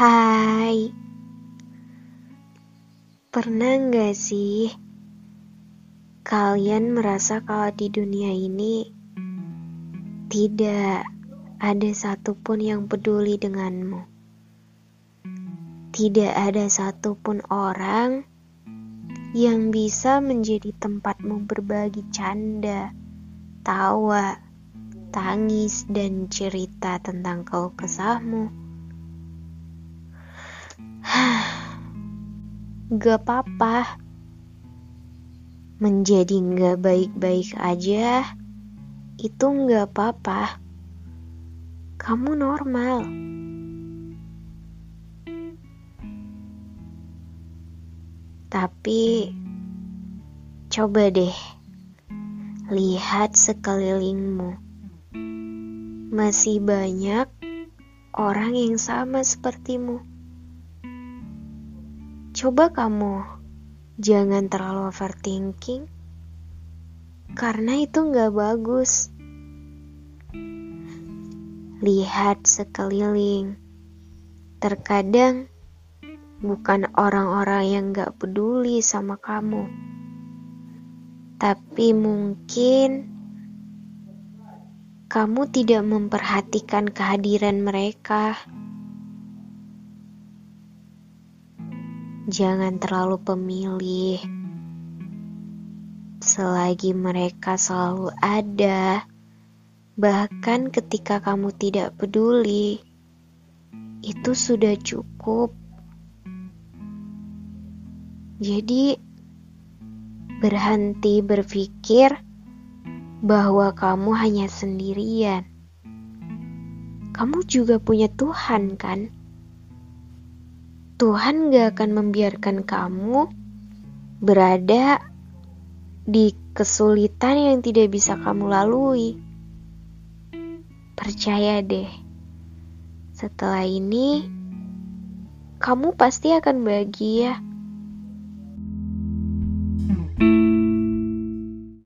Hai, pernah nggak sih kalian merasa kalau di dunia ini tidak ada satupun yang peduli denganmu? Tidak ada satupun orang yang bisa menjadi tempatmu berbagi canda, tawa, tangis, dan cerita tentang kau kesahmu. Gak apa-apa. Menjadi gak baik-baik aja, itu gak apa-apa. Kamu normal. Tapi, coba deh, lihat sekelilingmu. Masih banyak orang yang sama sepertimu. Coba kamu jangan terlalu overthinking, karena itu nggak bagus. Lihat sekeliling, terkadang bukan orang-orang yang nggak peduli sama kamu, tapi mungkin kamu tidak memperhatikan kehadiran mereka. Jangan terlalu pemilih. Selagi mereka selalu ada, bahkan ketika kamu tidak peduli, itu sudah cukup. Jadi, berhenti berpikir bahwa kamu hanya sendirian. Kamu juga punya Tuhan, kan? Tuhan gak akan membiarkan kamu berada di kesulitan yang tidak bisa kamu lalui. Percaya deh, setelah ini kamu pasti akan bahagia. Hmm.